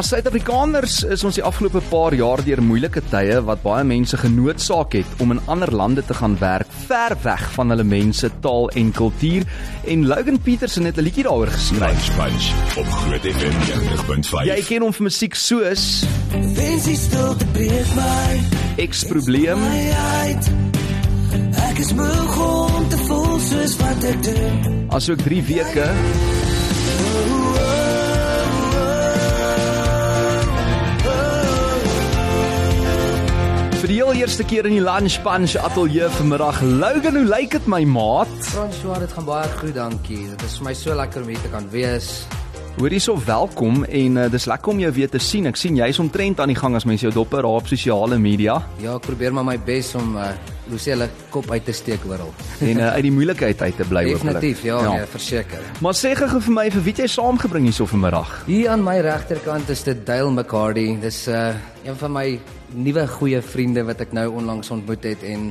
As Suid-Afrikaners is ons die afgelope paar jaar deur moeilike tye wat baie mense genoodsaak het om in ander lande te gaan werk, ver weg van hulle mense, taal en kultuur. En Logan Petersen het 'n liedjie daaroor geskryf. Lunch op Groot FM 90.5. Jy ken hom vir musiek soos Fancy still te breek my X Probleem, my uit. Ek is moeg om te voel soos wat ek doen. asook 3 weke. Die heel eerste keer in die Lunch Punch ateljee vanmiddag. Logan, hoe lyk dit my maat? François, dit gaan baie goed, dankie. Dit is vir my so lekker om hier te kan wees. Hoor hierso welkom en uh, dis lekker om jou weer te sien. Ek sien jy's omtrent aan die gang as mense jou dop raap op sosiale media Ja, ek probeer maar my bes om uh, hoe sê hulle kop uit te steek oral. en uh, uit die moeilikheid uit te bly Definitief, ja, ja. nee, verseker. Maar sê gou vir my vir wie jy saamgebring hierso vanmiddag? Hier aan my regterkant is dit Dale McCarty. Dis uh een van my nuwe goeie vriende wat ek nou onlangs ontmoet het en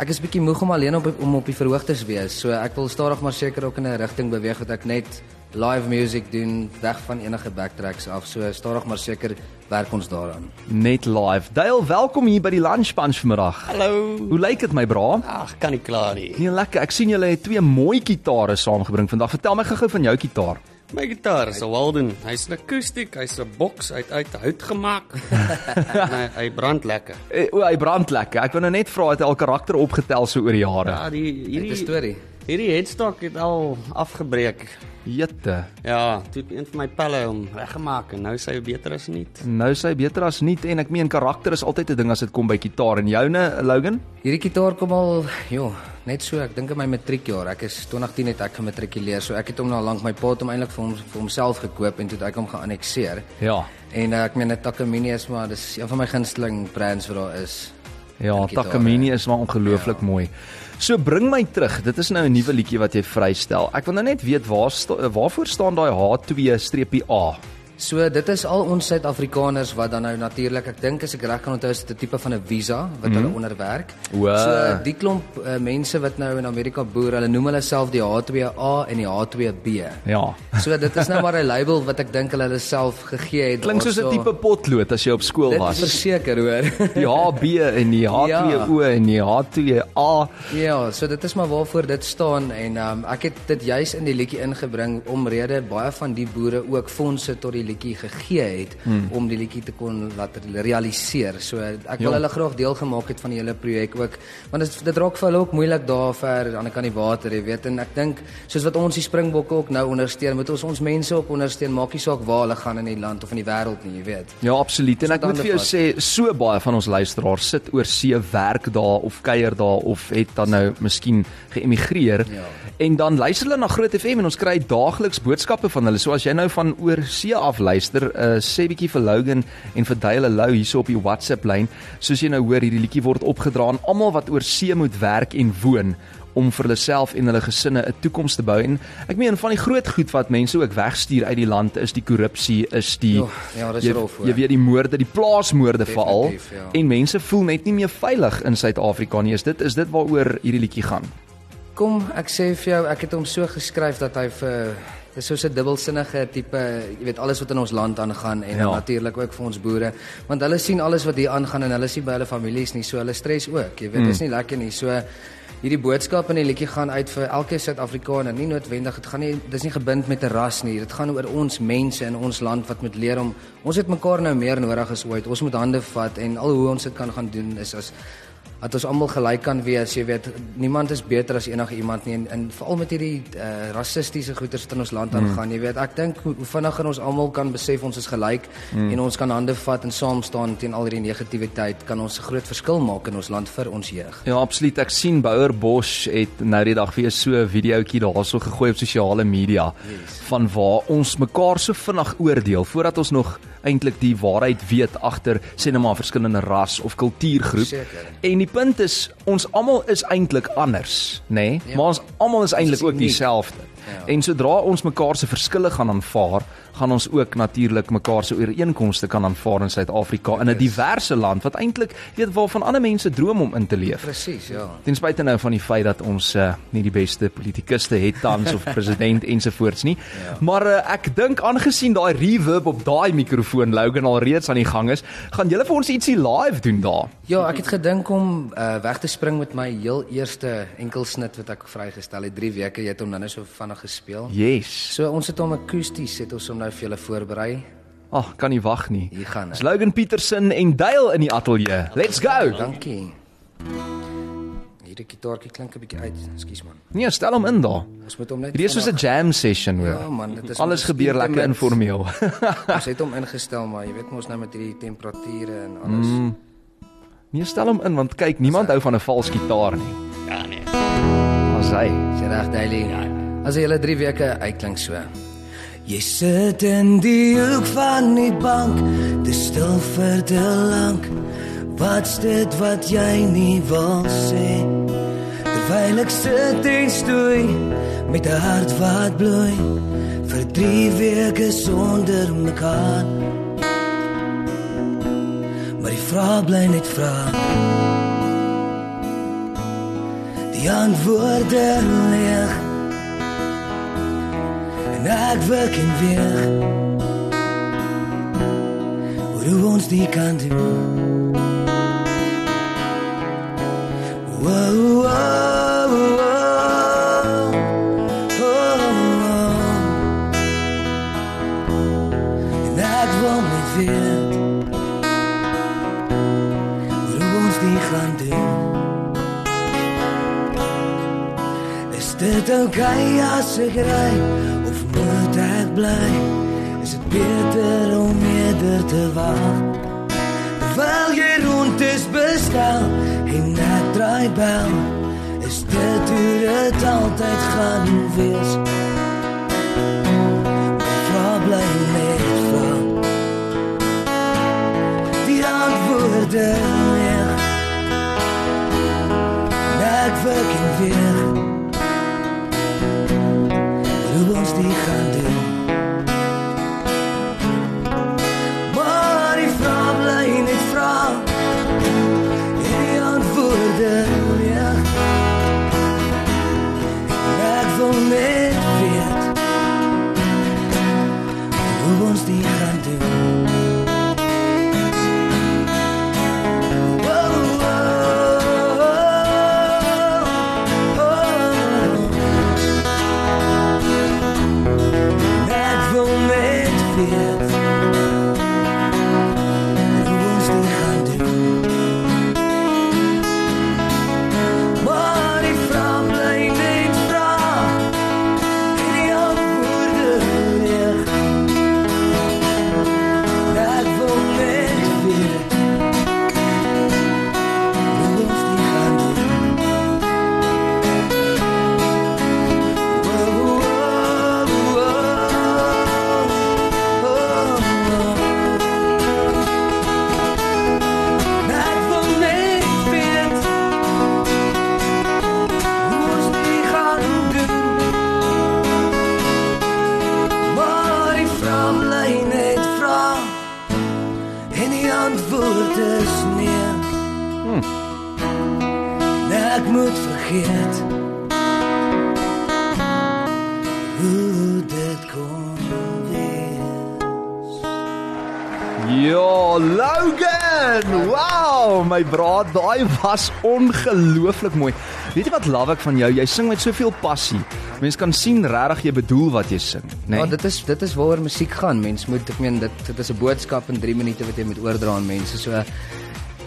ek is bietjie moeg om alleen op om op die verhoog te wees. So ek wil stadig maar seker ook in 'n rigting beweeg wat ek net live music doen, weg van enige backtracks af. So stadig maar seker werk ons daaraan. Net live. Dale, welkom hier by die Lunch Punch vanmiddag. Hallo. Hoe lyk dit my bra? Ag, kan nie klaar nie. Nee, lekker. Ek sien julle het twee mooi gitare saamgebring vandag. Vertel my gou-gou van jou gitaar. My gitaar is 'n Walden. Hy's 'n akoestiek, hy's 'n boks uit uit hout gemaak. hy, hy brand lekker. Eh, O, hy brand lekker. Ek wou nou net vra het hy al karakter opgetel so oor die jare. Ja, die Hierdie storie. hierdie headstock het al afgebreek. Jette. Ja, toe het een van my pelle hom reggemaak en nou sê hy beter as nie. Nou sê hy beter as nie en ek meen karakter is altyd 'n ding as dit kom by gitaar en joune Logan. Hierdie gitaar kom al, joh, net so, ek dink in my matriekjaar. Ek is 2010 het ek gematrikuleer, so ek het hom nou lank my pa het hom eintlik vir hom vir homself gekoop en toe het ek hom geannexeer. Ja. En uh, ek meen dit Takamine is maar dis een van my gunsteling brands wat daar is. Ja. Takamine is maar ongelooflik ja. mooi. So bring my terug. Dit is nou 'n nuwe liedjie wat jy vrystel. Ek wil nou net weet waar sta, waarvoor staan daai H2-A? So dit is al ons Suid-Afrikaners wat dan nou natuurlik, ek dink as ek reg kan onthou is dit 'n tipe van 'n visa wat hulle onderwerk. O. So die klomp uh, mense wat nou in Amerika boer, hulle noem hulle self die H2A en die H2B. Ja. So dit is nou maar 'n label wat ek dink hulle hulle self gegee het. Klink soos 'n daarso. tipe potlood as jy op skool Dit was. verseker hoor. Die HB en die H2O en die H2A. Ja, so dit is maar waarvoor dit staan en um, ek het dit juis in die liedjie ingebring omrede baie van die boere ook fondse tot die liedjie gegee het hmm. om die liedjie te kon laat realiseer. So ek wil Ja. hulle graag deel gemaak het van die hele projek ook want dit dit raak vir hulle ook moeilik daar ver aan die kant die water, jy weet en ek dink soos wat ons die Springbokke ook nou ondersteun, moet ons ons mense ook ondersteun, maak nie saak waar hulle gaan in die land of in die wêreld nie, jy weet. Ja, absoluut. En ek moet vir jou sê, so baie van ons luisteraars sit oor see werk daar of kuier daar of het dan nou miskien geëmigreer. Ja. En dan luister hulle na Groot FM en ons kry daagliks boodskappe van hulle. So as jy nou van oor see af luister, uh, sê bietjie vir Logan en vir Dale Lou hierso op die WhatsApp lyn. Soos jy nou hoor, hierdie liedjie word opgedra aan almal wat oor see moet werk en woon om vir hulle self en hulle gesinne 'n toekoms te bou. En ek meen van die groot goed wat mense ook wegstuur uit die land is die korrupsie, is die Ja, ja, dis jy, rof, hoor. jy weet die moorde, die plaasmoorde veral ja. en mense voel net nie meer veilig in Suid-Afrika nie. Is dit is dit waaroor hierdie liedjie gaan? Kom, ek sê vir jou, ek het hom so geskryf dat hy vir dis soos 'n dubbelsinnige tipe, jy weet alles wat in ons land aangaan en Ja. ja. natuurlik ook vir ons boere, want hulle sien alles wat hier aangaan en hulle sien by hulle families nie, so hulle stres ook. Jy weet, mm. dis nie lekker nie. So hierdie boodskap in die liedjie gaan uit vir elke Suid-Afrikaner, nie noodwendig, dit gaan nie dis nie gebind met 'n ras nie. Dit gaan oor ons mense in ons land wat moet leer om ons het mekaar nou meer nodig as ooit. Ons moet hande vat en al hoe ons dit kan gaan doen is as dat ons almal gelyk kan wees, jy weet, niemand is beter as enige iemand nie en, en veral met hierdie uh, rassistiese goeters wat in ons land aangaan, jy weet, ek dink hoe, hoe vinniger ons almal kan besef ons is gelyk mm. en ons kan hande vat en saam staan teen al hierdie negativiteit, kan ons 'n groot verskil maak in ons land vir ons jeug. Ja, absoluut. Ek sien Bouer Bosch het nou die dag weer so 'n videoetjie daarso gegooi op sosiale media yes. van waar ons mekaar so vinnig oordeel voordat ons nog eintlik die waarheid weet agter sê net maar verskillende ras of kultuurgroep. Verseker. En die punt is ons almal is eintlik anders, nê? Nee? Ja. Maar ons almal is eintlik ook dieselfde. Ja. En sodra ons mekaar se verskille gaan aanvaar, gaan ons ook natuurlik mekaar se ooreenkomste kan aanvaar in Suid-Afrika in 'n diverse land wat eintlik weet waarvan ander mense droom om in te leef. Presies, ja. Ten spyte nou van die feit dat ons uh, nie die beste politikuste het tans of president ensovoorts nie. Ja. Maar uh, ek dink aangesien daai reverb op daai mikrofoon Logan al reeds aan die gang is, gaan julle vir ons ietsie live doen daar. Ja, ek het gedink om uh, weg te spring met my heel eerste enkelsnit wat ek vrygestel het 3 weke. Jy het hom nou net so vinnig gespeel. Yes. So ons het hom akoesties het ons hom nou vir julle voorberei. Ag, kan nie wag nie. Hier gaan Dis dit. Logan Petersen en Dale in die ateljee. Let's go. Dankie. Hierdie gitaartjie klink 'n bietjie uit. Ekskuus man. Nee, stel hom in daar. Ons moet hom net Hierdie is soos 'n jam session hoor. Ja man, dit is Alles ons gebeur lekker intimate. informeel. Ons het hom ingestel, maar jy weet mos nou met hierdie temperature en alles. Mm. Nee, stel hom in want kyk, niemand hou van 'n vals gitaar nie. Ja nee. As hy. Jy reg, Daily? Ja. As jy hulle 3 weke uitklink so. Jy sit in die hoek van die bank, dis stil vir te lank. Wat's dit wat jy nie wil sê? Terwyl ek sit en stoei met 'n hart wat bloei vir 3 weke sonder mekaar. Maar die vraag bly net vra. Die antwoorde En ek werk en weer. Hoe ons die kan doen Wow, wow, oh, oh. Gaan doen Is dit okay as ek ry bly? Is dit beter om eerder te wag? Terwyl jy rond is bestel en ek draai bel, is dit hoe dit altyd gaan wees? Vraag bly net vraag. Die antwoorde. En Ek werk en weer hoe ons die gaan doen. Hoe ons Antwoord is nee. Ek moet vergeet hoe dit kon wees. Ja, Logan! Wow, my braat, daai was ongelooflik mooi. Weet jy wat love ek van jou? Jy sing met soveel passie. Mense kan sien regtig jy bedoel wat jy sing, né? Nee. Ja, dit is dit is waaroor musiek gaan. Mens moet ek meen dit dit is 'n boodskap in 3 minute wat jy moet oordra aan mense. So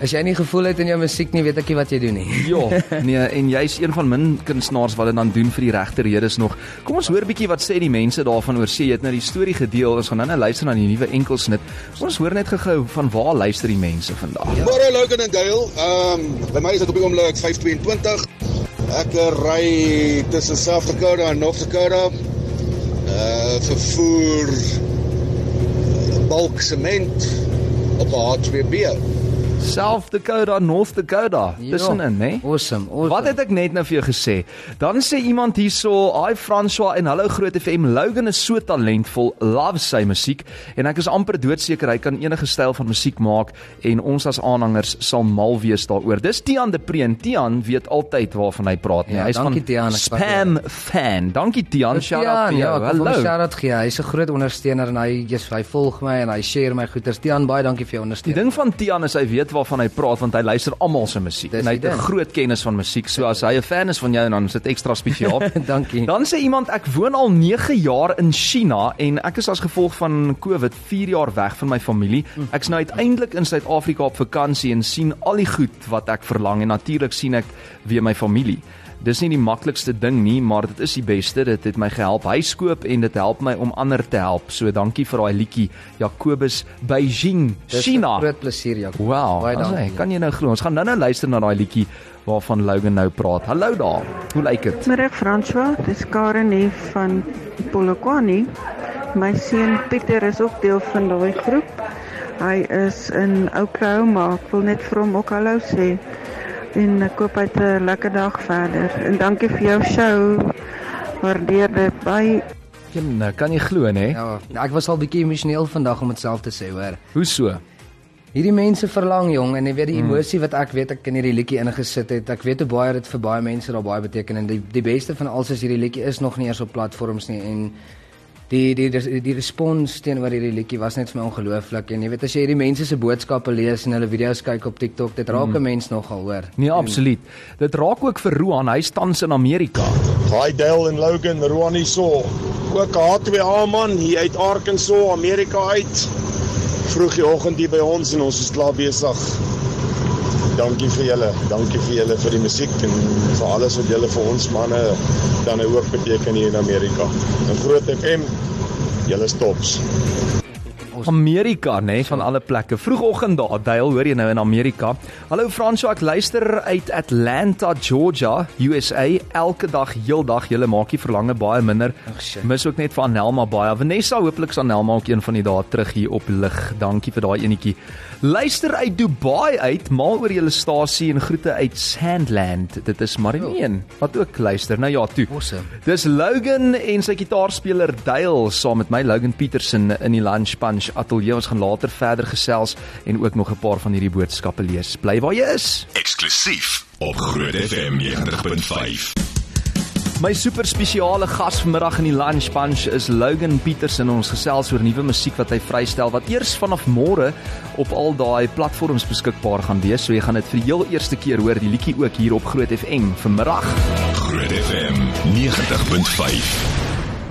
as jy nie gevoel het in jou musiek nie, weet ek nie wat jy doen nie. Ja, nee, en jy's een van min kunstenaars wat dit dan doen vir die regte redes nog. Kom ons hoor bietjie wat sê die mense daarvan oor see. Jy het nou die storie gedeel. Ons gaan nou net luister na die nuwe enkelsnit. Kom ons hoor net gou van waar luister die mense vandag. Môre Logan en Dale. Ehm um, by my is dit op die oomblik 5:22. Ek ry tussen South Dakota en North Dakota. Uh vervoer uh, bulk sement op 'n H2B. South Dakota, North Dakota. Tussenin, né? Awesome. awesome. Wat het ek net nou vir jou gesê? Dan sê iemand hierso, "Hi François en hallo Groot FM. Logan is so talentvol, love sy musiek en ek is amper doodseker hy kan enige styl van musiek maak en ons as aanhangers sal mal wees daaroor." Dis Tian de Preen. Tian weet altyd waarvan hy praat, nee. Ja, Hy's dankie, van Tian, Spam fan. Dankie Tian, shout out vir ja, jou. ek wil hom 'n Hallo. shout-out gee. Hy's 'n groot ondersteuner en hy yes, hy volg my en hy share my goeders. Tian, baie dankie vir jou Die ondersteuning. ding van Tian is hy weet waarvan hy praat want hy luister almal se musiek Dis en hy het 'n groot kennis van musiek. So as hy 'n fan is van jou dan is dit ekstra spesiaal. Dankie. Dan sê iemand ek woon al 9 jaar in China en ek is as gevolg van COVID 4 jaar weg van my familie. Ek's nou uiteindelik in Suid-Afrika op vakansie en sien al die goed wat ek verlang en natuurlik sien ek weer my familie. Dis nie die maklikste ding nie, maar dit is die beste. Dit het my gehelp huis koop en dit help my om ander te help. So dankie vir daai liedjie Jakobus Beijing, Dis 'n China. Groot plesier, Jaco. Wow, Baie dankie. kan jy nou glo? Ons gaan nou-nou luister na daai liedjie waarvan Logan nou praat. Hallo daar. Hoe lyk dit? Middag François, dis Karen hier van Polokwane. My seun Pieter is ook deel van daai groep. Hy is in Oklahoma. Ek wil net vir hom ook hallo sê. En ek hy het 'n lekker dag verder. En dankie vir jou show. Waardeer dit baie. Ja, kan jy glo, nê? Ja, ek was al bietjie emosioneel vandag om dit self te sê, hoor. Hoe so? Hierdie mense verlang jong en jy weet die emosie wat ek weet ek in hierdie liedjie ingesit het. Ek weet hoe baie dit vir baie mense daar baie beteken en die die beste van alles is hierdie liedjie is nog nie eers op platforms nie en die die die, die respons teenoor hierdie liedjie was net vir my ongelooflik en jy weet as jy hierdie mense se boodskappe lees en hulle video's kyk op TikTok, dit raak 'n mens nogal hoor. Nee, absoluut. Dit raak ook vir Roan, hy tans in Amerika. Hi Dale en Logan, Ronnie so. Ook H2A man hier uit Arkansas, Amerika uit. Vroeg die oggend hier by ons en ons is klaar besig. Dankie vir julle. Dankie vir julle vir die musiek en vir alles wat julle vir ons manne dan nou ook beteken hier in Amerika. En Groot FM, julle stops. Amerika, nê, van alle plekke. Vroegoggend daar, Dale, hoor jy nou in Amerika. Hallo Fransjo, ek luister uit Atlanta, Georgia, USA, elke dag, heeldag. Julle maak die verlange baie minder. Shit. Mis ook net van Nelma baie. Vanessa, hooplik sal Nelma ook een van die dae terug hier op lig. Dankie vir daai enetjie. Luister uit Dubai uit, maal oor julle stasie en groete uit Sandland. Dit is Marineen wat ook luister. Nou ja, toe. Awesome. Dis Logan en sy gitaarspeler Dale saam met my Logan Petersen in die Lunch Punch ateljee. Ons gaan later verder gesels en ook nog 'n paar van hierdie boodskappe lees. Bly waar jy is. Eksklusief op Groot FM 90.5. My super spesiale gas vanmiddag in die Lunch Punch is Logan Petersen. Ons gesels oor nuwe musiek wat hy vrystel wat eers vanaf môre op al daai platforms beskikbaar gaan wees. So jy gaan dit vir die heel eerste keer hoor, die liedjie ook hier op Groot FM vanmiddag. Groot FM 90.5.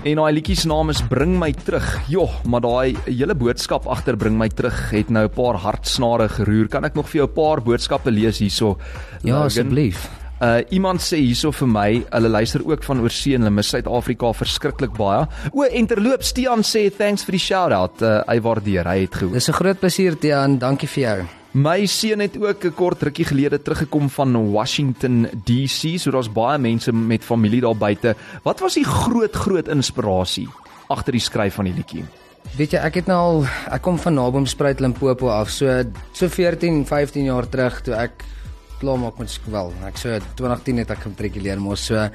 En daai liedjie se naam is Bring my terug. Jo, maar daai hele boodskap agter Bring my terug het nou 'n paar hartsnare geroer. Kan ek nog vir jou 'n paar boodskappe lees hierso? Ja, asseblief. Uh iemand sê hierso vir my, hulle luister ook van oorsee en hulle mis Suid-Afrika verskriklik baie. O, en terloops, Tian sê thanks vir die shout-out. Uh, hy waardeer, hy het gehoor. Dis 'n groot plesier Tiaan, dankie vir jou. My seun het ook 'n kort rukkie gelede teruggekom van Washington DC, so daar's baie mense met familie daar buite. Wat was die groot groot inspirasie agter die skryf van die liedjie? Weet jy, ek het nou al ek kom van Naboomspruit Limpopo af. So so 14, 15 jaar terug toe ek klaar maak met skool. Ek so 2010 het ek gematrikuleer, mos so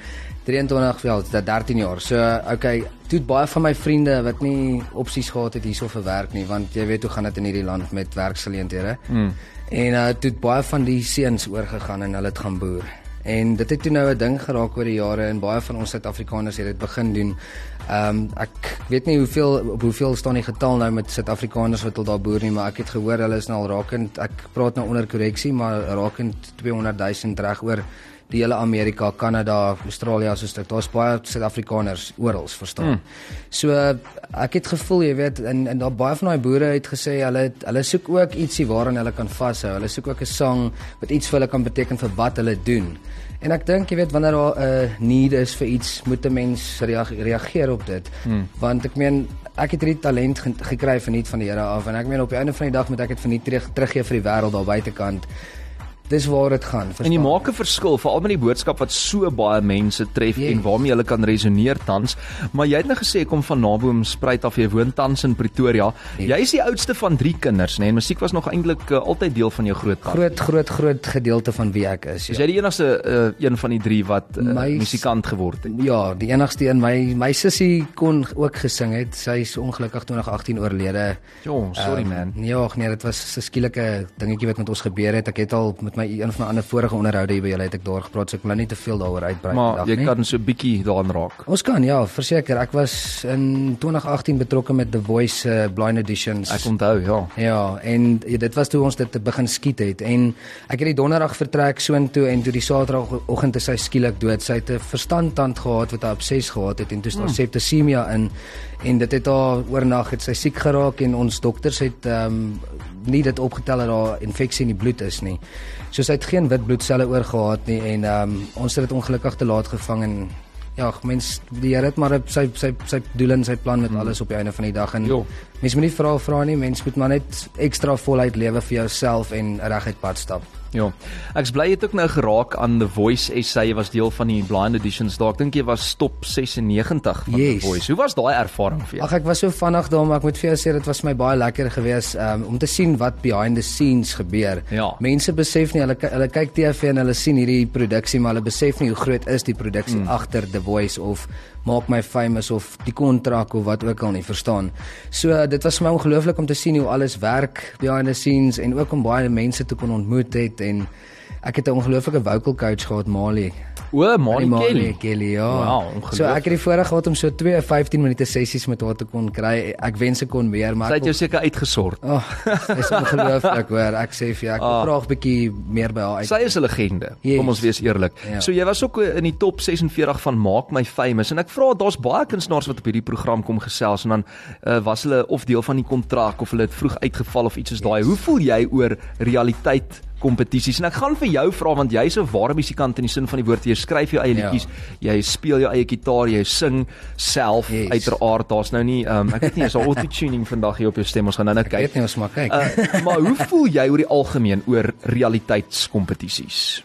23, ja, dit 13 jaar. So okay, toe baie van my vriende wat nie opsies gehad het hierso vir werk nie, want jy weet hoe gaan dit in hierdie land met werksgeleenthede. Mm. En uh toe baie van die seuns oorgegaan en hulle het gaan boer. En dit het toe nou 'n ding geraak oor die jare en baie van ons Suid-Afrikaners het dit begin doen. Ehm um, ek weet nie hoeveel op hoeveel staan die getal nou met Suid-Afrikaners wat al daar boer nie, maar ek het gehoor hulle is nou al rakend ek praat nou onder korreksie, maar rakend 200 000 reg oor die hele Amerika, Kanada, Australië so 'n stuk. Daar's baie Suid-Afrikaners oral, verstaan. Hmm. So ek het gevoel, jy weet, en en daar baie van daai boere het gesê hulle hulle soek ook ietsie waaraan hulle kan vashou. Hulle soek ook 'n sang wat iets vir hulle kan beteken vir wat hulle doen. En ek dink jy weet wanneer daar 'n uh, need is vir iets, moet 'n mens reageer, op dit. Hmm. Want ek meen ek het hierdie talent ge gekry verniet van die Here af en ek meen op die einde van die dag moet ek dit verniet terug teruggee vir die wêreld daar buitekant. Dis waar dit gaan. En jy verstaan? maak 'n verskil veral met die boodskap wat so baie mense tref Yes. en waarmee hulle kan resoneer tans. Maar jy het nou gesê kom van Naboom Spruit af, jy woon tans in Pretoria. Yes. Jy is die oudste van 3 kinders, nê? Nee? En musiek was nog eintlik uh, altyd deel van jou groot groot groot groot gedeelte van wie ek is. Is Ja. jy die enigste uh, een van die 3 wat uh, My- musikant geword het? Ja, die enigste een my my sussie kon ook gesing het. Sy is ongelukkig 2018 oorlede. Jo, sorry Ehm, man. Nee, ag nee, dit was 'n skielike dingetjie wat met ons gebeur het. Ek het al met my een van my ander vorige onderhoude hier by julle het ek daar gepraat, so ek wil nou nie te veel daaroor uitbrei Maar vandag jy nie. kan so 'n bietjie daaraan raak. Ons kan ja, verseker. Ek was in 2018 betrokke met The Voice uh, Blind Auditions. Ek onthou, ja. Ja, en ja, dit was toe ons dit te begin skiet het en ek het die donderdag vertrek soontoe en toe die saterdagoggend is sy skielik dood. Sy het 'n verstandtand gehad wat haar abses gehad het en toe hmm. septisemia in en dit het haar oornag het sy siek geraak en ons dokters het ehm um, nie dit opgetel dat daar infeksie in die bloed is nie. So sy het geen wit bloedselle oor gehad nie en ehm um, ons het dit ongelukkig te laat gevang en ja, mens die Here het maar sy sy sy doel en sy plan met alles op die einde van die dag en Jo. mens moet nie vra vra nie, mens moet maar net ekstra voluit lewe vir jouself en reguit pad stap. Ja. Ek's bly jy het ook nou geraak aan The Voice SA. Jy was deel van die Blind Auditions daar. Ek dink jy was top 96 van Yes. The Voice. Hoe was daai ervaring vir jou? Ag ek was so vinnig daar maar ek moet vir jou sê dit was my baie lekker geweest um, om te sien wat behind the scenes gebeur. Ja. Mense besef nie hulle hulle kyk TV en hulle sien hierdie produksie maar hulle besef nie hoe groot is die produksie mm. agter The Voice of Maak my famous of die kontrak of wat ook al nie verstaan. So dit was vir my ongelooflik om te sien hoe alles werk behind the scenes en ook om baie mense te kon ontmoet het en ek het 'n ongelooflike vocal coach gehad Mali. O, Molly Mali Kelly. Kelly, ja. Wow, ongelooflik. so ek het die voorreg gehad om so 2 15 minute sessies met haar te kon kry. Ek wens ek kon meer, maar Sy het jou seker uitgesort. Ag, oh, is ongelooflik hoor. Ek sê vir jou, ek wil Ah. graag bietjie meer by haar uit. Sy is 'n legende. Yes. Kom ons wees eerlik. Ja. So jy was ook eh, in die top 46 van Maak my famous en ek vra daar's baie kunstenaars wat op hierdie program kom gesels en dan uh, was hulle of deel van die kontrak of hulle het vroeg uitgeval of iets soos daai. Hoe voel jy oor realiteit kompetisies en ek gaan vir jou vra want jy's 'n ware musikant in die sin van die woord jy skryf jou eie Ja. liedjies jy speel jou eie gitaar jy sing self Yes. uiteraard daar's nou nie um, ek weet nie is daar auto tuning vandag hier op jou stem ons gaan nou net Ek kyk weet nie ons maar kyk. Uh, maar hoe voel jy oor die algemeen oor realiteitskompetisies?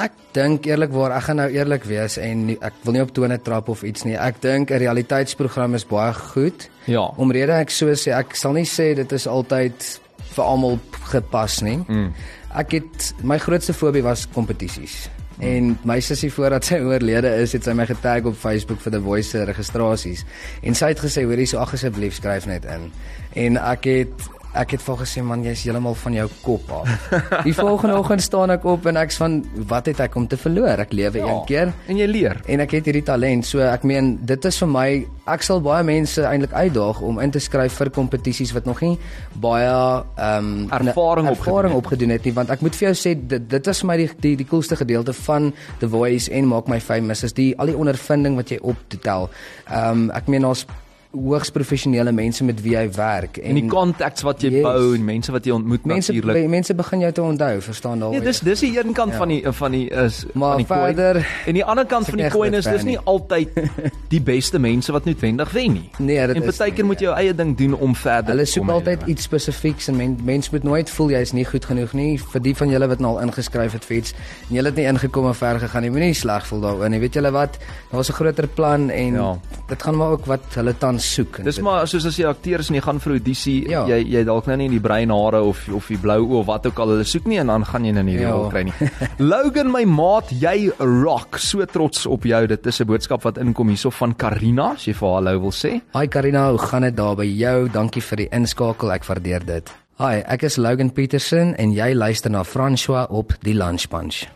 Ek dink eerlikwaar, ek gaan nou eerlik wees en nie, ek wil nie op tone trap of iets nie. Ek dink 'n realiteitsprogram is baie goed. Ja. Omrede ek so sê, ek sal nie sê dit is altyd vir almal gepas nie. Mm. Ek het my grootste fobie was kompetisies. En my sussie voordat sy oorlede is, het sy my getag op Facebook vir The Voice se registrasies. En sy het gesê, "Hoorie, so ag asseblief skryf net in." En ek het ek het vir gesê, "Man, jy's heeltemal van jou kop af." Die volgende oggend staan ek op en ek's van, "Wat het ek om te verloor? Ek lewe ja. een keer." En jy leer. En ek het hierdie talent. So ek meen dit is vir my ek sal baie mense eintlik uitdaag om in te skryf vir kompetisies wat nog nie baie ehm um, Ervaring opgedoen ervaring het. opgedoen het nie want ek moet vir jou sê dit dit is vir my die die, die coolste gedeelte van The Voice en maak my famous is die al die ondervinding wat jy optel. Ehm um, ek meen ons hoogs professionele mense met wie jy werk En die contacts wat jy Yes. bou en mense wat jy ontmoet mense natuurlik. mense begin jou te onthou, verstaan daar. Ja, dis dis die een kant ja. van die van die is Maar van die coin. verder- en die ander kant van die coin is dis nie altyd die beste mense wat noodwendig wen nie. Nee, dit en is partykeer moet jy jou eie ding doen om verder Hulle soek altyd lewe. iets spesifieks en men, mens moet nooit voel jy is nie goed genoeg nie. Vir die van julle wat nou al ingeskryf het vir iets en julle het nie ingekom en ver gegaan nie, moenie sleg voel daaroor nie. Weet julle wat? Daar's 'n groter plan en Ja. dit gaan maar ook wat hulle tans soek. Dis maar soos as jy akteur is en jy gaan vir audisie, Ja. jy jy dalk nou nie die bruin hare of of die blou oë of wat ook al hulle soek nie en dan gaan jy nou nie die Ja. rol kry nie. Logan my maat, jy rock. So trots op jou. Dit is 'n boodskap wat inkom hierso van Karina, as jy vir haar hallo wil sê. Hi Karina, hoe gaan dit daar by jou? Dankie vir die inskakel, ek waardeer dit. Hi, ek is Logan Petersen en jy luister na François op die Lunch Punch.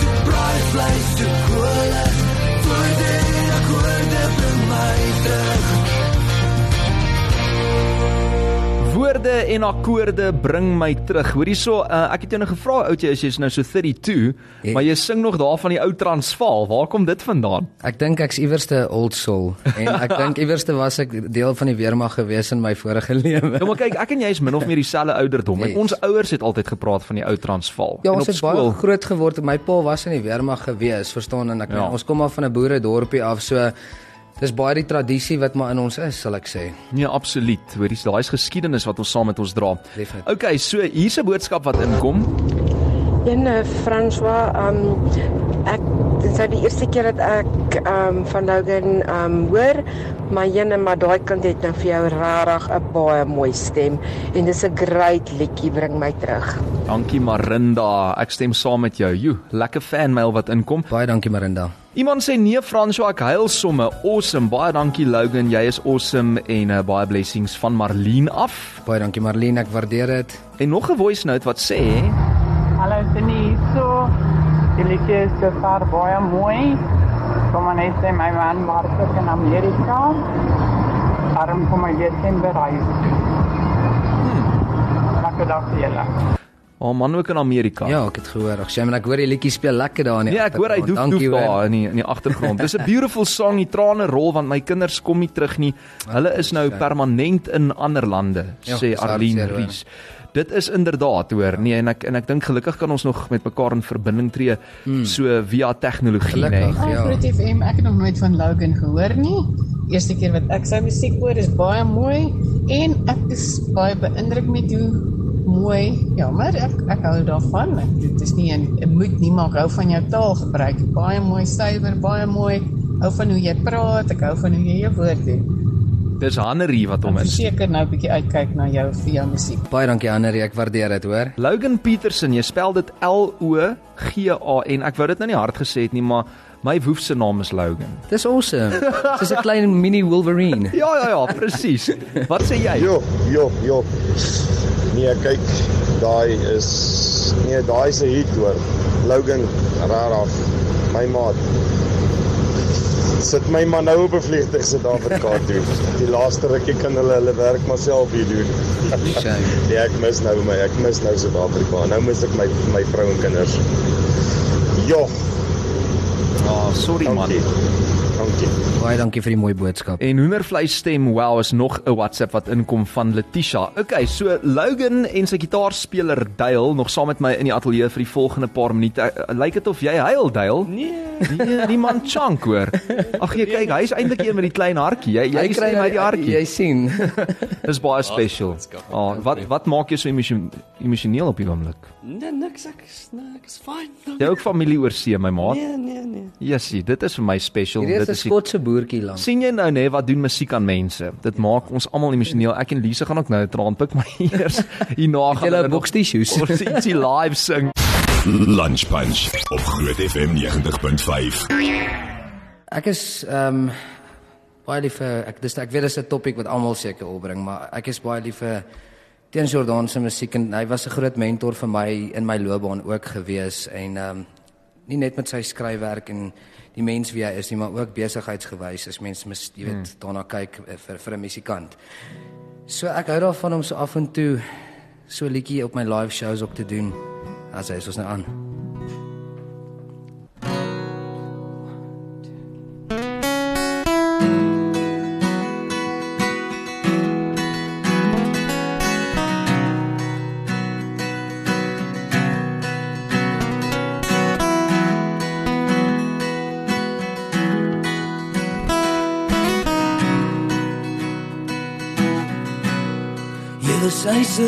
Surprise bly so cool. Woorde Woorde en akkoorde bring my terug. Hoor hierso, uh, ek het jou nou gevra oud jy is jy's nou so 32, Ja. maar jy sing nog daar van die ou Transvaal. Waar kom dit vandaan? Ek dink ek's iewerste old soul en ek dink iewerste was ek deel van die weermag gewees in my vorige lewe. Ja, maar kyk, ek en jy is min of meer dieselfde ouderdom. En Yes. ons ouers het altyd gepraat van die ou Transvaal. Ja, en ons het baie skool groot geword. My pa was in die weermag gewees, verstaan en ek Ja. ja. ons kom maar van 'n boeredorpie af, so dis baie die tradisie wat maar in ons is, sal ek sê. Ja, absoluut. Hoor, dis daai's geskiedenis wat ons saam met ons dra. Definitief. Okay, so hier's 'n boodskap wat inkom. Een uh, François, um ek dit is nou die eerste keer dat ek um van Logan um hoor, maar jene maar daai kind het nou vir jou regtig 'n baie mooi stem en dis 'n great liedjie bring my terug. Dankie Marinda. Ek stem saam met jou. Jo, lekker fanmail wat inkom. Baie dankie Marinda. Iemand sê nee François, ek huil somme. Awesome. Baie dankie Logan. Jy is awesome en uh, baie blessings van Marlene af. Baie dankie Marlene, ek waardeer dit. En nog 'n voice note wat sê Hallo Denise, so die liedjie is so ver baie mooi. Kom maar net sê my man werk in Amerika. Daarom kom hy Desember huis. Hmm. Lekker dag vir julle. Oh man ook in Amerika. Ja, ek het gehoor. Ag, Shem, ek hoor die liedjie speel lekker daar in die Nee, ek hoor hy doef doef daar in die in die agtergrond. Dis 'n beautiful song, die trane rol want my kinders kom nie terug nie. Hulle is nou permanent in ander lande, Ja, sê Arlene hartseer, hoor. Dit is inderdaad hoor. Nee, en ek en ek dink gelukkig kan ons nog met mekaar in verbinding tree so via tegnologie, nê. Gelukkig, ja. Groot FM, ek het nog nooit van Logan gehoor nie. Eerste keer wat ek sy musiek hoor is baie mooi en ek is baie beïndruk met hoe mooi. Ja, maar ek ek hou daarvan. Ek, dit is nie 'n 'n moet nie maar ek hou van jou taalgebruik. Baie mooi suiwer, baie mooi. Hou van hoe jy praat, ek hou van hoe jy jou woord doen. Dis Hannerie wat hom is. seker nou 'n bietjie uitkyk na jou via musiek. Baie dankie Annelie, ek waardeer dit, hoor. Logan Petersen, jy spel dit L O G A N. Ek wou dit nou nie hard gesê het nie, maar my woef se naam is Logan. Dis awesome. Dis 'n klein mini Wolverine. Ja ja ja, presies. Wat sê jy? Jo, jo, jo. Nee, kyk, daai is nee, daai is 'n hit hoor. Logan Raraf, my maat. Sit my man nou op 'n vliegtuig sit daar vir Kaap toe. Die laaste rukkie kan hulle hulle werk maar self hier doen. Ja, ek mis nou my, ek mis nou Suid-Afrika. Nou mis ek my my vrou en kinders. Jo, Ah, sorry man. dankie. Dankie. Baie dankie vir die mooi boodskap. En hoendervleis stem wow is nog 'n WhatsApp wat inkom van Letitia. Okay, so Logan en sy gitaarspeler Dale nog saam met my in die ateljee vir die volgende paar minute. Uh, Lyk dit of jy huil Dale? Nee. Nee, die man chunk hoor. Ag jy kyk, hy's eintlik een met die klein hartjie. Jy jy kry my die hartjie. Jy sien. Dis baie special. Ah, wat wat maak jou so emosio- emosioneel op die oomblik? Nee, niks, ek is nee, ek is fyn. Jy ook familie oor see, my maat. Nee, nee, nee. Jessie, dit is vir my special. Hierdie is Dit 'n die- Skotse boertjie lank. sien jy nou nê wat doen musiek aan mense? Dit maak ons almal emosioneel. Ek en Lise gaan ook nou 'n traan pik, maar eers hierna gaan Julle nog- boks tissues. Ons ietsie live sing. Lunch Punch op Groot FM 90.5. Ek is ehm um, baie lief vir ek dis ek weet dis 'n topik wat almal seker opbring, maar ek is baie lief vir Teens Jordan se musiek en hy was 'n groot mentor vir my in my loopbaan ook gewees en ehm um, nie net met sy skryfwerk en die mens wie hy is nie, maar ook besigheidsgewys as mens mis jy weet daarna kyk eh, vir vir 'n musikant. So ek hou daarvan om so af en toe so 'n liedjie op my live shows ook te doen. As hy is ons nou aan.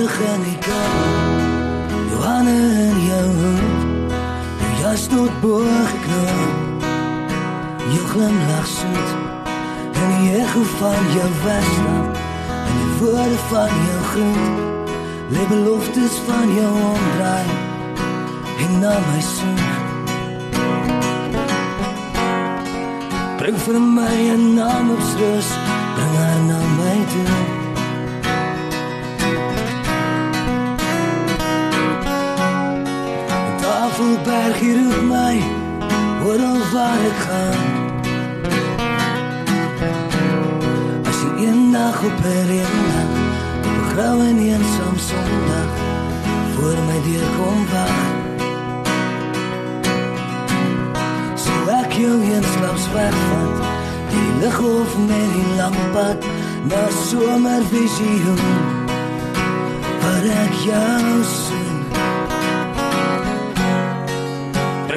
Eisig in die kamer Johanne in jou hoed Jou jas tot boog geknoop Jou glimlach soet En die echo van jou wegstap En die woorde van jou groet Le beloftes van jou omdraai En na my soen Bring vir my een naam op rus Bring haar na my toe Tafelberg hier roep my Hoor al waar ek gaan. As jy eendag op herinner Op grauw en eenzaam zondag Voor my deur kom wacht So ek jou eenslaps wegvat Die lichthof met die lampad Na somervisioen Waar ek jou soen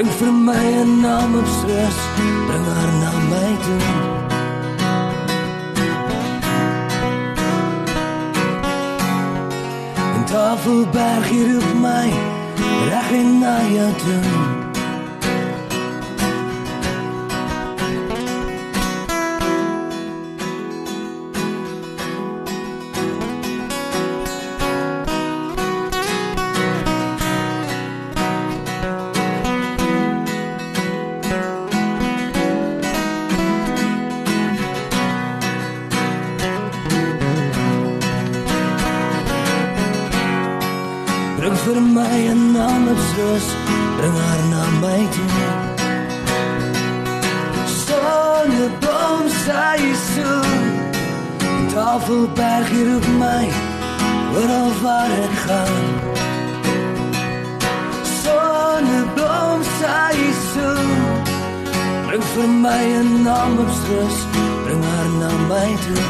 Bring vir my 'n naam op stress, bring haar na my toe. En Tafelberg hier roep my, reg en na jou toe. Vir my 'n namensroos, bring haar na my toe. Sonneblom sy so. Tafelberg hier op my, oral waar ek gaan. Sonneblom sy so. Bring vir my 'n namensroos, bring haar na my toe.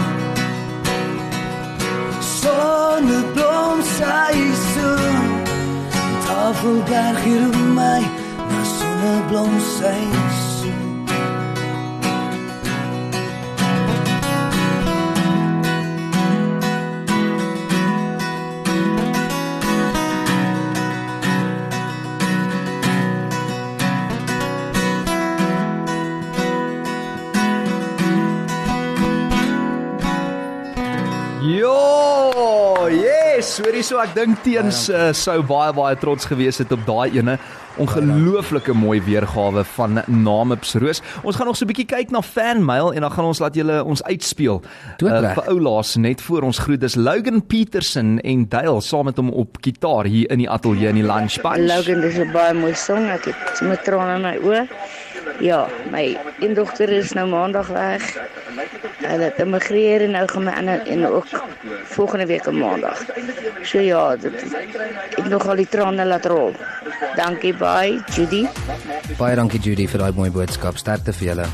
Sonneblom sy so. Tafelberg hier op my, na sonneblom sy so. Jo, yes, hoorie so ek dink teens uh, sou baie baie trots gewees het op daai ene ongelooflike mooi weergawe van Nameps Roos. Ons gaan nog so 'n bietjie kyk na fanmail en dan gaan ons laat julle ons uitspeel. Doodreg. vir oulaas net voor ons groet dis Logan Petersen en Dale saam met hom op gitaar hier in die ateljee in die Lunch Bunch. Logan, dis 'n baie mooi song. Ek het sommer trane in my oë. Ja, my een dogter is nou maandag weg. Hulle het immigreer en nou gaan my ander en ook volgende week op maandag. So ja, dit ek nog al die trane laat rol. Dankie baie, Judy. Baie dankie Judy vir daai mooi boodskap. Sterkte vir julle.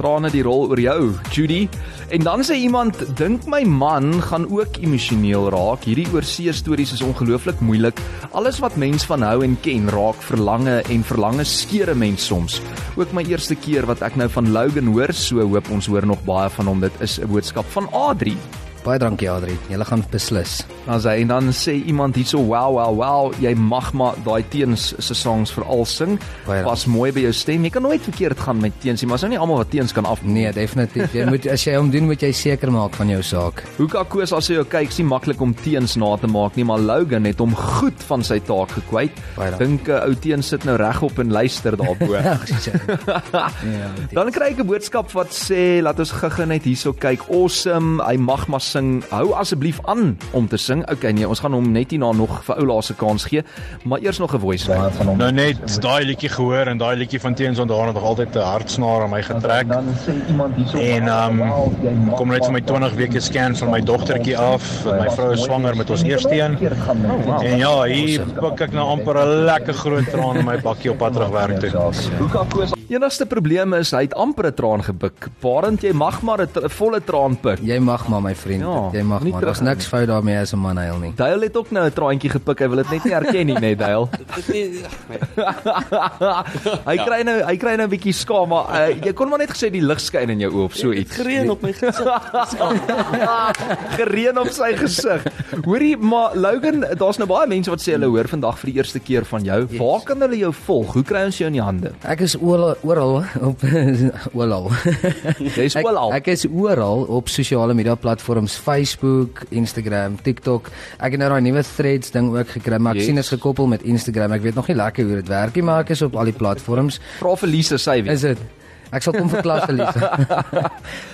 Trane die rol oor jou, Judy. En dan sê iemand, dink my man gaan ook emosioneel raak. Hierdie oorsee stories is ongelooflik moeilik. Alles wat mens van hou en ken, raak verlange en verlange skeure mens soms. Ook my eerste keer wat ek nou van Logan hoor, so hoop ons hoor nog baie van hom. Dit is 'n boodskap van Adri. Baie dankie Adri. Julle gaan beslis. Dan sê en dan sê iemand hierso, "Wow, wow, wow, jy mag maar daai teens se songs veral sing. Baie Pas mooi by jou stem. Jy kan nooit verkeerd gaan met teens nie, maar is nou nie almal wat teens kan af. Nee, definitief. Jy moet as jy hom doen, moet jy seker maak van jou saak. Hoeka Koos as jy kyk, is nie maklik om teens na te maak nie, maar Logan het hom goed van sy taak gekwyt. Dankie. Dink 'n ou teens sit nou regop en luister daarbo. Ja, Dan kry ek 'n boodskap wat sê laat ons gou-gou net hierso kyk. Awesome. Hy mag maar sing. Hou asseblief aan om te sing. Okay, nee, ons gaan hom net hierna nog vir ou laaste kans gee, maar eers nog 'n voice note van hom. Nou net daai liedjie gehoor en daai liedjie van Teens onthou het nog altyd 'n hartsnaar aan my getrek. Dan sê iemand hierso En ehm um, kom net vir my 20 weke scan van my dogtertjie af. My vrou is swanger met ons eerste een. En ja, hier pik ek nou amper 'n lekker groot traan in my bakkie op pad terug werk toe. Enigste probleem is hy het amper 'n traan gebuk. Barend jy mag maar 'n volle traan pik. Jy mag maar my vriend. Ja, jy mag nie maar. terug Daar's niks fout daarmee as 'n man huil nie. Dale het ook nou 'n traantjie gepik. Hy wil dit net nie erken nie, net Dale. hy kry nou hy kry nou 'n bietjie skaam, maar uh, jy kon maar net gesê die lig skyn in jou oë of so iets. Gereën op my gesig. Gereën op sy gesig. Hoorie, maar Logan, daar's nou baie mense wat sê hulle hoor vandag vir die eerste keer van jou. Yes. Waar kan hulle jou volg? Hoe kry ons jou in die hande? Ek is oral oral op oral. Jy's Ek, oral. ek is oral op sosiale media platforms Facebook, Instagram, TikTok. Ek het nou daai nuwe Threads ding ook gekry, maar ek Yes. sien dit is gekoppel met Instagram. Ek weet nog nie lekker hoe dit werk nie, maar ek is op al die platforms. Vra vir Lise sy weet. Is dit? Ek sal kom vir klas lees.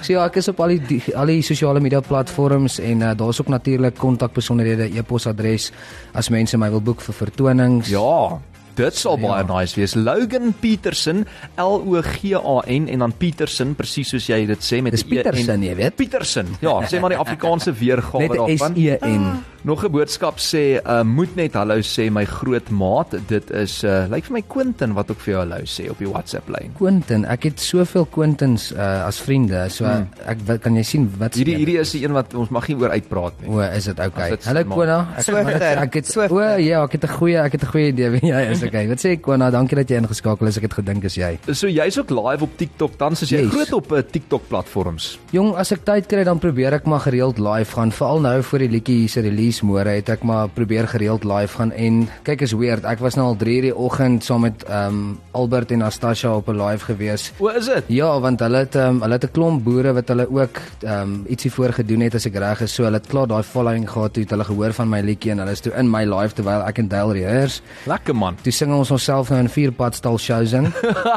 so ja, ek is op al die die- al die sosiale media platforms en uh, daar's ook natuurlik kontakbesonderhede, e-posadres as mense my wil boek vir vertonings. Ja, dit sal baie nice wees. Logan Petersen, L O G A N en dan Petersen, presies soos jy dit sê met Dis E en- Petersen, jy weet. Petersen. Ja, sê maar die Afrikaanse weergawe Net daarvan. S E N. Nog 'n boodskap sê, uh, moet net hallo sê my groot maat. Dit is uh lyk vir my Quentin wat ook vir jou hallo sê op die WhatsApp lyn. Quentin, ek het soveel Quentins uh, as vriende. So Hmm. ek wat kan jy sien wat Hierdie hierdie is die een wat ons mag nie oor uitpraat nie. O, is dit okay? As Hallo. Kona. Ek Swifter. ek het Swifter. O ja, ek het 'n goeie ek het 'n goeie idee wie jy is. Okay. Wat sê Kona? Dankie dat jy ingeskakel is. Ek het gedink is jy. So jy's ook live op TikTok dan, soos jy Yes. groot op uh, TikTok platforms. Jong, as ek tyd kry dan probeer ek maar gereeld live gaan, veral nou voor die liedjie se release môre het ek maar probeer gereeld live gaan en kyk is weird. Ek was nou al 3:00 die oggend saam met ehm um, Albert en Nastasha op 'n live gewees. O, is dit? Ja, want hulle het ehm um, hulle het 'n klomp boere wat hulle ook ehm um, ietsie voor gedoen het as ek reg is. So hulle het klaar daai following gehad toe het hulle gehoor van my liedjie en hulle is toe in my live terwyl ek en Dale rehears. Lekker man. Toe sing ons onsself nou in vier padstal shows in.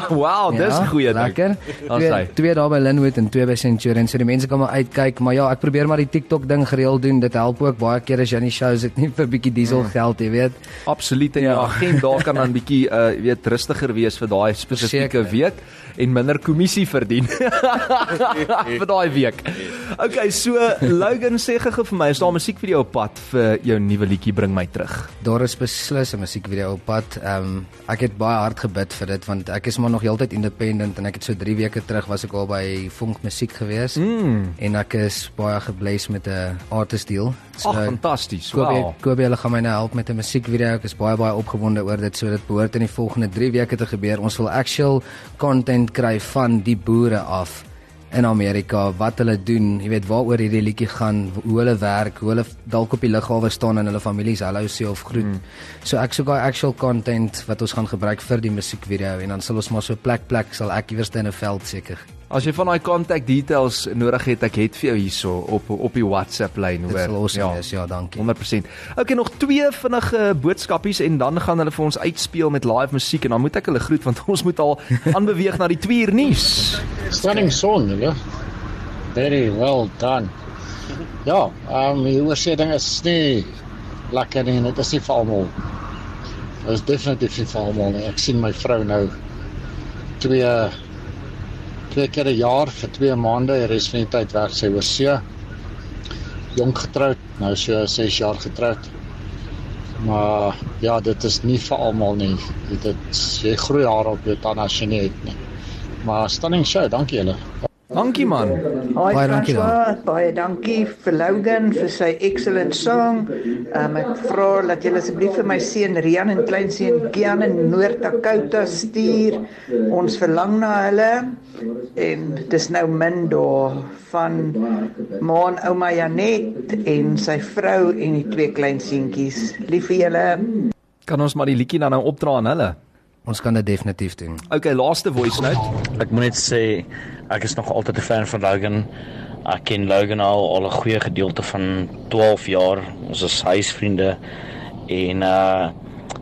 wow, dis 'n goeie ding. Lekker. Twee, twee daar by Linwood en twee by Centurion. So die mense kan maar uitkyk, maar ja, ek probeer maar die TikTok ding gereeld doen. Dit help ook baie keer as jy nie shows het nie vir 'n bietjie diesel geld, jy weet. Absoluut en ja. die agent daar kan dan bietjie uh jy weet rustiger wees vir daai spesifieke week en minder kommissie verdien vir daai week. Okay, so Logan sê gou vir my, is daar 'n musiekvideo op pad vir jou nuwe liedjie Bring my terug? Daar is beslis 'n musiekvideo op pad. Ehm um, ek het baie hard gebid vir dit want ek is maar nog heeltyd independent en ek het so 3 weke terug was ek al by Vonk Musiek gewees Mm. en ek is baie gebless met 'n artist deal. Ag, fantasties. Kobe, Wow. Kobe hulle gaan my nou help met 'n musiekvideo. Ek is baie baie opgewonde oor dit. So dit behoort in die volgende 3 weke te gebeur. Ons wil actual content kry van die boere af in Amerika wat hulle doen, jy weet waaroor hierdie liedjie gaan, hoe hulle werk, hoe hulle dalk op die lughawe staan en hulle families hallo sê of groet. Mm. So ek soek daai actual content wat ons gaan gebruik vir die musiekvideo en dan sal ons maar so plek plek sal ek iewers in 'n veld seker. As jy van daai contact details nodig het, ek het vir jou hierso op op die WhatsApp lyn hoor. awesome wees, ja, dankie. 100%. Okay, nog twee vinnige boodskapies en dan gaan hulle vir ons uitspeel met live musiek en dan moet ek hulle groet want ons moet al aanbeweeg na die 2 uur nuus. Stunning song, julle. Very well done. Ja, ehm um, die oorsending is nie lekker nie, dit is nie vir almal. Dit is definitief nie vir almal nie. Ek sien my vrou nou twee twee keer 'n jaar vir 2 maande, die res van die tyd werk sy oor see. Jong getroud, nou so 6 jaar getroud. Maar ja, dit is nie vir almal nie. Dit jy groei hare op jou tande as jy nie het nie. Maar stunning show, dankie julle. Dankie man. Hi Baie dankie François, baie dankie vir Logan vir sy excellent song. Um, ek vra dat julle asseblief vir my seun Rian en kleinseun Kian in Noord-Dakota stuur. Ons verlang na hulle en dis nou min daar van Maan ouma Janet en sy vrou en die twee kleinseentjies. Lief vir julle. Kan ons maar die liedjie dan nou opdra aan hulle? Ons kan dit definitief doen. Okay, laaste voice note. Ek moet net sê ek is nog altyd 'n fan van Logan. Ek ken Logan al al 'n goeie gedeelte van 12 jaar. Ons is huisvriende en uh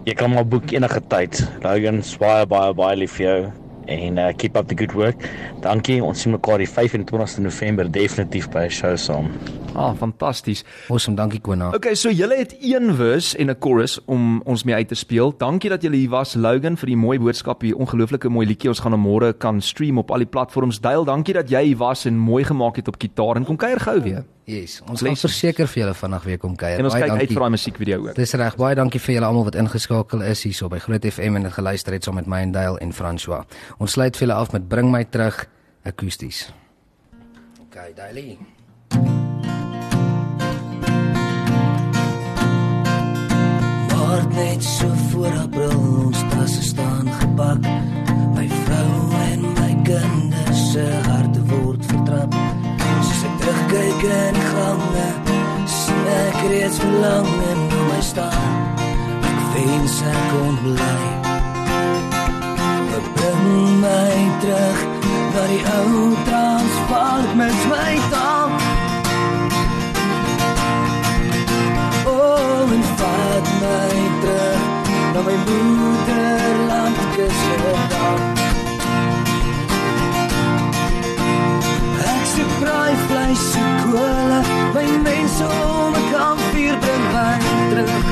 jy kan maar boek enige tyd. Logan, baie baie baie lief vir jou en uh keep up the good work. Dankie. Ons sien mekaar die 25ste November definitief by 'n show saam. Ah, fantasties. Awesome, dankie Kona. Okay, so julle het een verse en 'n chorus om ons mee uit te speel. Dankie dat julle hier was, Logan, vir die mooi boodskap, die ongelooflike mooi liedjie. Ons gaan hom môre kan stream op al die platforms. Dale, dankie dat jy hier was en mooi gemaak het op gitaar en kom kuier gou weer. Yes, ons gaan verseker vir julle vandag weer kom kuier. En ons Baie kyk uit dankie. vir daai musiekvideo ook. Dis reg. Baie dankie vir julle almal wat ingeskakel is hierso by Groot FM en het geluister het saam met my en Dale en François. Ons sluit vir julle af met Bring my terug akoesties. Okay, Dale. Maart net so voor April ons tasse staan gepak. My vrou en my kinders se harte in die gange, ek reeds verlang en na my staan. Ek wens ek kon bly. Bring my terug na die ou Transvaal met my taal. Oh, en vat my terug na my moederland kusdam. Ek se braai vleis se kolle, my mense om 'n kampvuur bring my terug.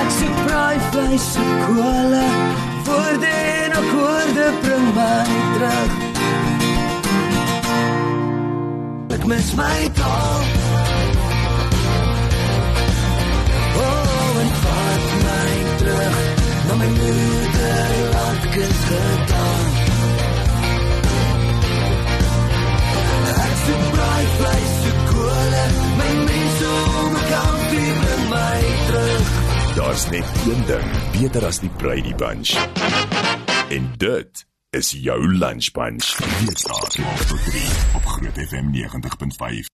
Ek se braai vleis se kolle, woorde en akkoorde bring my terug. Ek mis my taal. Oh, en vat my terug na my moederland gedaan. Braai vleis se kolle, my mense om 'n kampvuur bring my terug. Daar's net een ding beter as die Brady Bunch. En dit is jou lunch bunch. Wees daar tot 3 op Groot FM 90.5.